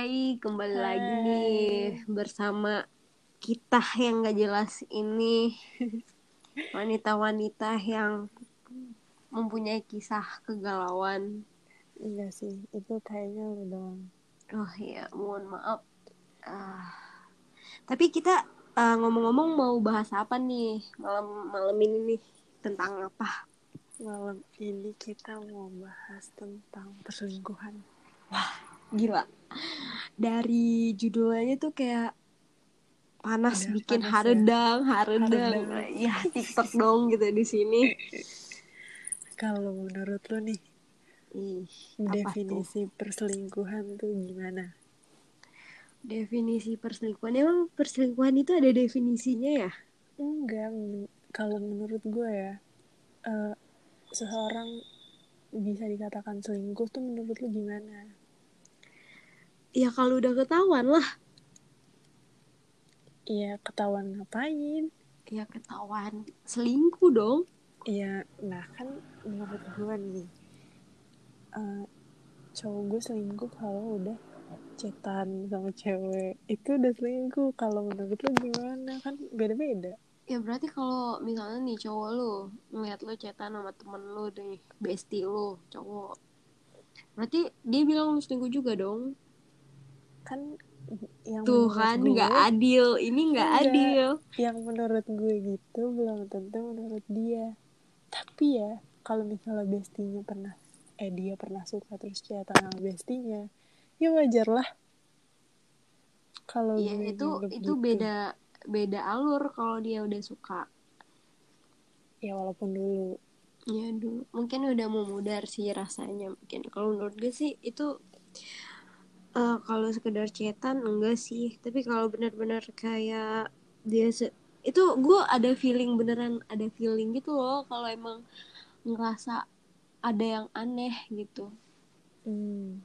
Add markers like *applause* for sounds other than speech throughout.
Hai, kembali Hai. lagi nih bersama kita yang gak jelas ini *laughs* wanita-wanita yang mempunyai kisah kegalauan. Enggak sih, itu kayaknya lu doang. Oh iya, mohon maaf. Ah, tapi kita ah, ngomong-ngomong mau bahas apa nih malam malam ini nih tentang apa? Malam ini kita mau bahas tentang perselingkuhan. Gila. Dari judulnya tuh kayak panas Udah bikin panas ya. haredang, haredang. Haredang. Ya, TikTok dong gitu di sini. Kalau menurut lu nih, Ih, apa tuh? definisi perselingkuhan tuh gimana? Definisi perselingkuhan. Emang perselingkuhan itu ada definisinya ya? Enggak, kalau menurut gue ya, eh, seseorang bisa dikatakan selingkuh tuh menurut lu gimana? Ya kalau udah ketahuan lah. Iya, ketahuan ngapain? Ya ketahuan selingkuh dong. Iya, nah kan menurut gue nih, eh, cowok gue selingkuh kalau udah cetan sama cewek. Itu udah selingkuh. Kalau menurut lu gimana? Kan beda-beda. Ya berarti kalau misalnya nih cowok lu ngeliat lu chatan sama temen lu nih, bestie lu, cowok. Berarti dia bilang lu selingkuh juga dong. Kan yang Tuh menurut gue, nggak adil. Ini nggak Enggak. adil. yang menurut gue gitu belum tentu menurut dia. Tapi ya, kalau misalnya bestinya pernah, eh dia pernah suka terus chatan sama bestinya, ya wajar lah. Kalau Iya gue itu itu gitu. beda beda alur kalau dia udah suka. Ya walaupun dulu Ya dulu mungkin udah memudar sih rasanya mungkin kalau menurut gue sih itu eh kalau sekedar chatan enggak sih. Tapi kalau benar-benar kayak dia se- itu gue ada feeling beneran ada feeling gitu loh kalau emang ngerasa ada yang aneh gitu. Hmm.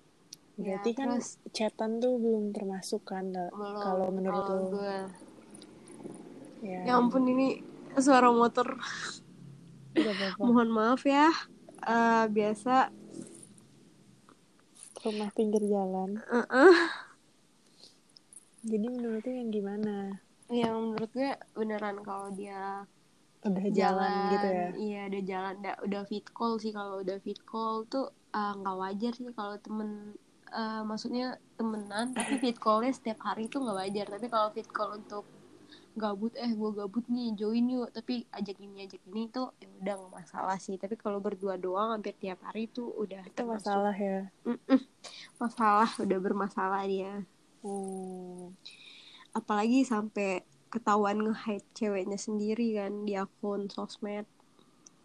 Ya, Berarti kan terus- chatan tuh belum termasuk kan belum kalau menurut lo. gue Ya, ya ampun ini suara motor. Mohon maaf ya. Eh, biasa Rumah pinggir jalan. eh-eh. Jadi menurut lo yang gimana? yang menurut gue beneran kalau dia Udah jalan, jalan, gitu ya? iya udah jalan udah, udah fit call sih kalau udah fit call tuh ah, nggak wajar sih kalau temen eh, maksudnya temenan tapi fit callnya setiap hari tuh nggak wajar tapi kalau fit call untuk gabut eh gue gabut nih join yuk tapi ajak ini ajak ini tuh ya udah nggak masalah sih tapi kalau berdua doang hampir tiap hari tuh udah Itu termasuk masalah ya. Mm-mm. masalah udah bermasalah dia Oh. apalagi sampai ketahuan nge-hide ceweknya sendiri kan di akun sosmed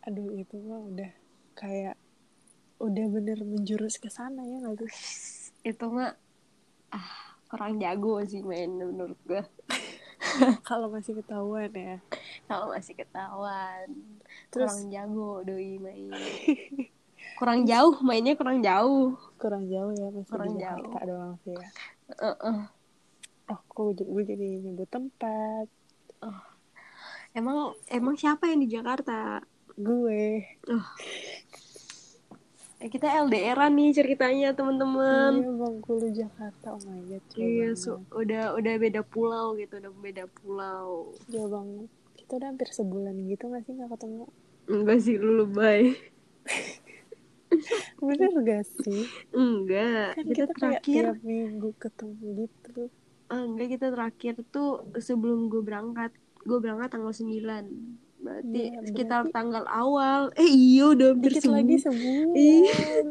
Aduh itu mah udah kayak udah bener menjurus ke sana ya nggak tuh? *laughs* itu mah ah kurang jago sih main menurut gue *laughs* *laughs* Kalau masih ketahuan ya. kalau masih ketahuan Terus kurang jago doi main *laughs* kurang jauh mainnya kurang jauh kurang jauh ya masih Kurang di jauh. Jakarta doang sih ya. Eh-eh. Oh, kok gue, gue jadi nyebut tempat. emang emang siapa yang di Jakarta Gue. Eh, kita LDRan nih ceritanya teman-teman Iya Bengkulu Jakarta. Oh my god. Iya su- udah udah beda pulau gitu udah beda pulau Jauh banget. Kita udah hampir sebulan gitu gak sih gak ketemu? enggak sih lu lebay *laughs* Bener gak sih? enggak Kan kita, kita, terakhir tiap minggu ketemu gitu. Ah, enggak kita terakhir tuh sebelum gue berangkat gue berangkat tanggal 9 berarti sekitar berarti- tanggal awal eh iya udah hampir Dikit lagi sebulan sebulan.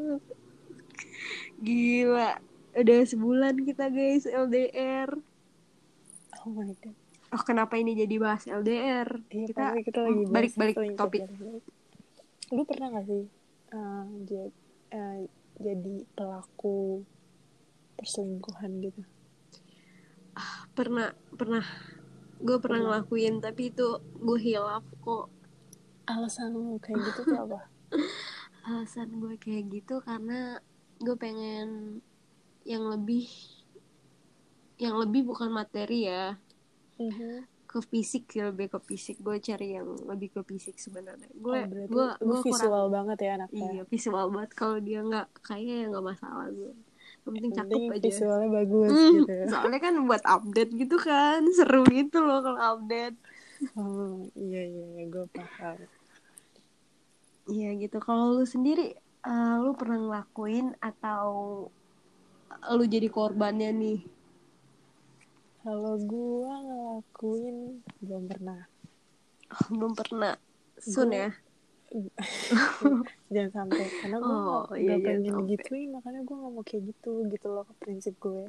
*laughs* Gila udah sebulan kita guys LDR Oh my god. oh kenapa ini jadi bahas LDR Iya, kita kita lagi balik-balik topik. Lu pernah gak sih uh, jadi, jadi pelaku perselingkuhan gitu? pernah pernah gue pernah ngelakuin tapi itu gue hilaf kok Alasan lu kayak gitu tuh apa? *laughs* alasan gue kayak gitu karena gue pengen yang lebih yang lebih bukan materi ya Mhm. ke fisik sih lebih ke fisik gue cari yang lebih ke fisik sebenarnya gue Oh, gue gue visual kurang banget ya anaknya. iya visual banget kalau dia nggak kayaknya ya nggak masalah gue yang penting cakep penting aja. visualnya bagus Hmm, gitu. Ya soalnya kan buat update gitu kan *laughs* seru gitu loh kalau update. Oh iya iya, iya gue paham. Iya gitu. Kalau lu sendiri eh, lu pernah ngelakuin atau lu jadi korbannya nih? Kalau gue ngelakuin belum pernah. Oh, *laughs* belum pernah. Sun Gua- ya *laughs* jangan sampai. Karena gue Oh, nggak iya, jangan pengen sampai. gituin makanya gue nggak mau kayak gitu gitu loh prinsip gue.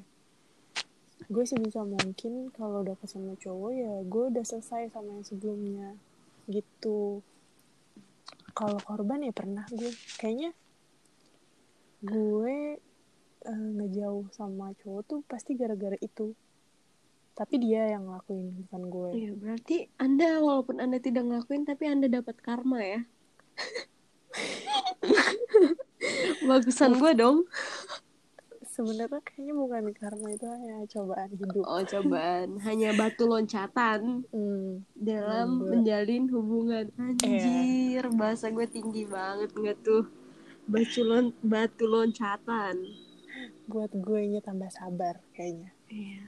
Gue sebisa mungkin kalau udah ketemu cowok ya gue udah selesai sama yang sebelumnya. Gitu. Kalau korban ya pernah gue kayaknya gue eh, ngejauh sama cowok tuh pasti gara-gara itu. Tapi dia yang ngelakuin bukan gue. Iya, berarti Anda walaupun Anda tidak ngelakuin tapi Anda dapat karma ya. Bagusan gue dong. sebenarnya kayaknya bukan karma itu hanya cobaan hidup Oh, cobaan. Hanya batu loncatan Hmm, dalam Gue- menjalin hubungan. Anjir, bahasa gue tinggi banget nggak tuh? Batu, lon batu loncatan. buat gue nya tambah sabar kayaknya Iya.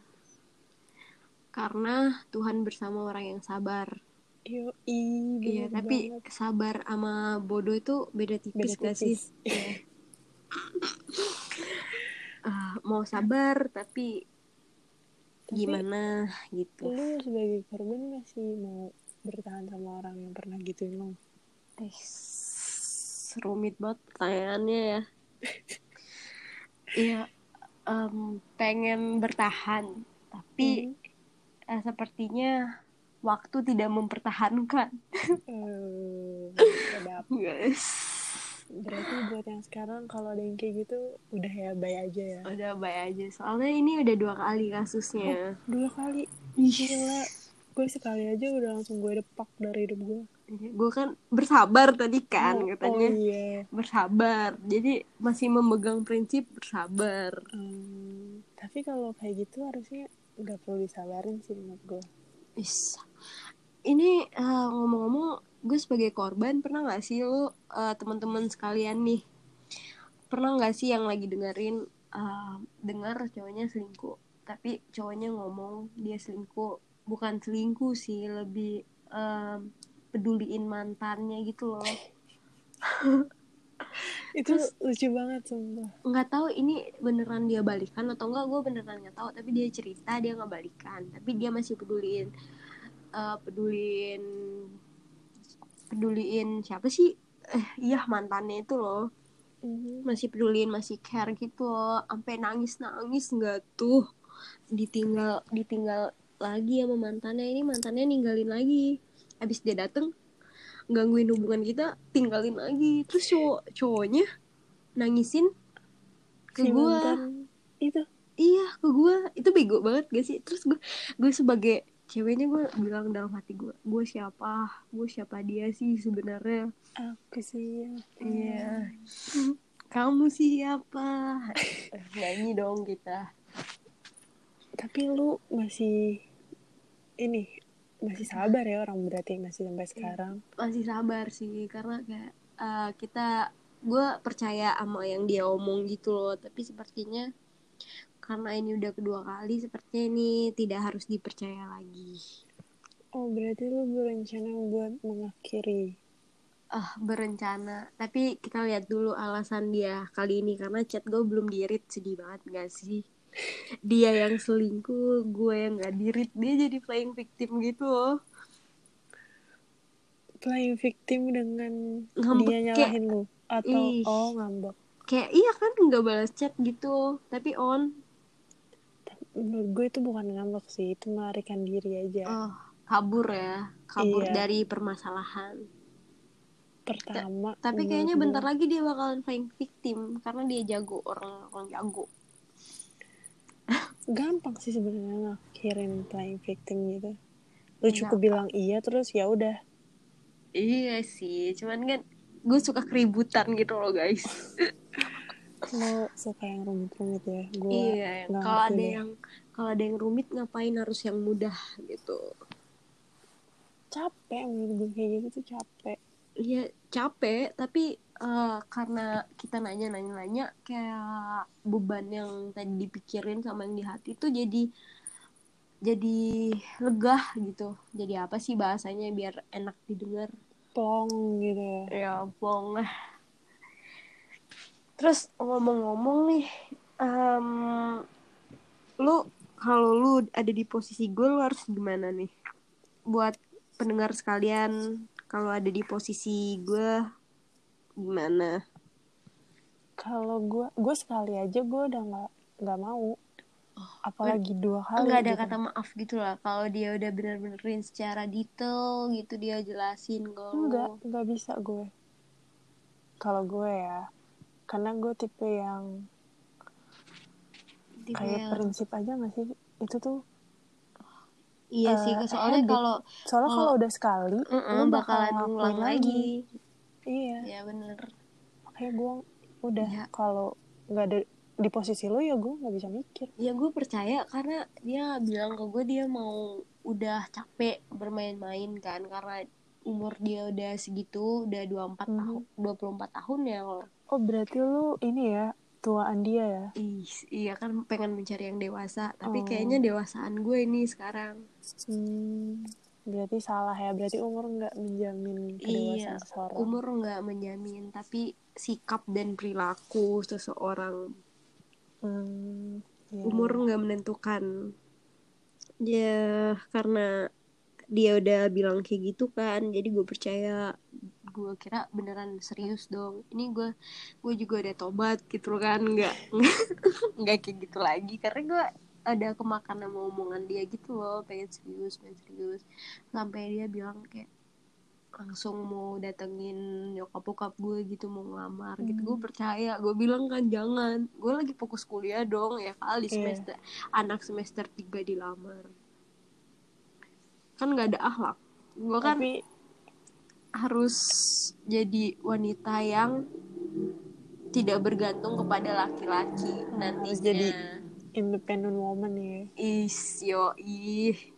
Karena Tuhan bersama orang yang sabar. Yo, Iya, tapi sabar sama bodoh itu beda tipis Beda sih? tipis. Iya. Ah, mau sabar tapi gimana gitu. lu sebagai korban masih mau bertahan sama orang yang pernah gituin lo Eh, rumit banget pertanyaannya ya. Iya, em, pengen bertahan, tapi eh, sepertinya waktu tidak mempertahankan. Sedap. *laughs* Guys, berarti buat yang sekarang kalau ada yang kayak gitu udah ya bye aja ya udah baik aja. Soalnya ini udah dua kali kasusnya. dua kali Ih, gila gue sekali aja udah langsung gue depak dari hidup gue gue kan bersabar tadi kan oh, katanya oh iya bersabar. Jadi masih memegang prinsip bersabar. Hmm, tapi kalau kayak gitu harusnya nggak perlu disabarin sih menurut gue Is. Ini eh, ngomong-ngomong, gue sebagai korban pernah nggak sih lo eh, teman-teman sekalian nih pernah nggak sih yang lagi dengerin eh, dengar cowoknya selingkuh, tapi cowoknya ngomong dia selingkuh, bukan selingkuh sih, lebih eh, peduliin mantannya gitu loh. *laughs* itu lucu banget sumpah. nggak tahu ini beneran dia balikan atau enggak gue beneran nggak tahu tapi dia cerita dia nggak balikan tapi dia masih peduliin eh, peduliin peduliin siapa sih? Eh iya mantannya itu loh. Mhm. masih peduliin masih care gitu loh sampai nangis nangis nggak tuh? Ditinggal ditinggal lagi sama mantannya ini mantannya ninggalin lagi. Habis dia dateng gangguin hubungan kita tinggalin lagi. Terus cowok cowoknya nangisin ke si mantan itu. Iya ke gue itu bego banget gak sih? Terus gue gue sebagai ceweknya gue bilang dalam hati gue gue siapa? Gue siapa dia sih sebenarnya? Aku sih. Iya. Kamu siapa? *laughs* Nyanyi dong kita. Tapi lu masih ini masih sabar ya orang berarti masih sampai sekarang. masih sabar sih karena kayak eh, kita gue percaya sama yang dia omong gitu loh tapi sepertinya karena ini udah kedua kali sepertinya ini tidak harus dipercaya lagi. Oh berarti lu berencana buat mengakhiri? Ah berencana. Tapi kita lihat dulu alasan dia kali ini karena chat gue belum dirit sedih banget gak sih dia yang selingkuh gue yang gak dirit. Dia jadi playing victim gitu loh playing victim dengan Ngambek dia nyalahin lu atau Ih. oh ngambek? Kayak iya kan nggak balas chat gitu tapi on. Menurut gue itu bukan ngambek sih itu melarikan diri aja. Oh kabur ya kabur Iya. dari permasalahan. Pertama tapi menurut kayaknya gue- bentar lagi dia bakalan playing victim karena dia jago orang orang jago gampang sih sebenarnya ngakhirin playing victim gitu. Lu Iya. cukup bilang iya terus ya udah. Iya sih cuman kan gue suka keributan gitu loh guys. *laughs* Lo suka yang rumit-rumit ya? Gue iya kalau ada yang kalau ada yang rumit ngapain harus yang mudah gitu? Capek menurut gue kayak gitu tuh capek. Iya capek tapi eh, karena kita nanya nanya nanya kayak beban yang tadi dipikirin sama yang di hati tuh jadi jadi legah gitu. Jadi apa sih bahasanya biar enak didengar? Plong gitu. Ya ya lah terus ngomong-ngomong nih em, lu kalau lu ada di posisi gue lu harus gimana nih? Buat pendengar sekalian kalau ada di posisi gue gimana? Kalau gue gue sekali aja gue udah nggak nggak mau. Apalagi dua kali nggak ada gitu. kata maaf gitu lah. Kalau dia udah bener-benerin secara detail gitu dia jelasin kalau enggak nggak bisa gue. Kalau gue ya karena gue tipe yang Tipe kayak yang- prinsip aja nggak sih? Itu tuh iya eh, sih soalnya habit. kalau soalnya Kalau- udah sekali Mm-mm, lu bakalan ngelakuin ngulang lagi. Iya Ya bener. kayak gue udah Iya. kalau nggak ada di posisi lu ya gue nggak bisa mikir Ya gue percaya karena dia bilang ke gue dia mau udah capek bermain-main kan karena umur dia udah segitu udah 24 Mhm. tahun 24 tahun ya kalau oh berarti lu ini ya tuaan dia ya Ih, iya kan pengen mencari yang dewasa tapi Oh. kayaknya dewasaan gue ini sekarang hmm, berarti salah ya berarti umur nggak menjamin iya kedewasaan seseorang. umur nggak menjamin tapi sikap dan perilaku seseorang. Hmm, iya, umur iya. nggak menentukan. Ya karena dia udah bilang kayak gitu kan jadi gue percaya. Gue kira beneran serius dong. Ini gue gue juga udah tobat gitu kan nggak *laughs* nggak kayak gitu lagi. Karena gue ada kemakan sama omongan dia gitu loh pengen serius pengen serius. Sampai dia bilang kayak langsung mau datengin nyokap bokap gue gitu mau ngelamar gitu. Hmm. gue percaya gue bilang kan jangan gue lagi fokus kuliah dong ya kali Iya. semester anak semester 3 dilamar. Kan nggak ada akhlak. Gue kan tapi harus jadi wanita yang tidak bergantung kepada laki-laki nantinya. jadi independent woman ya. Is yo ih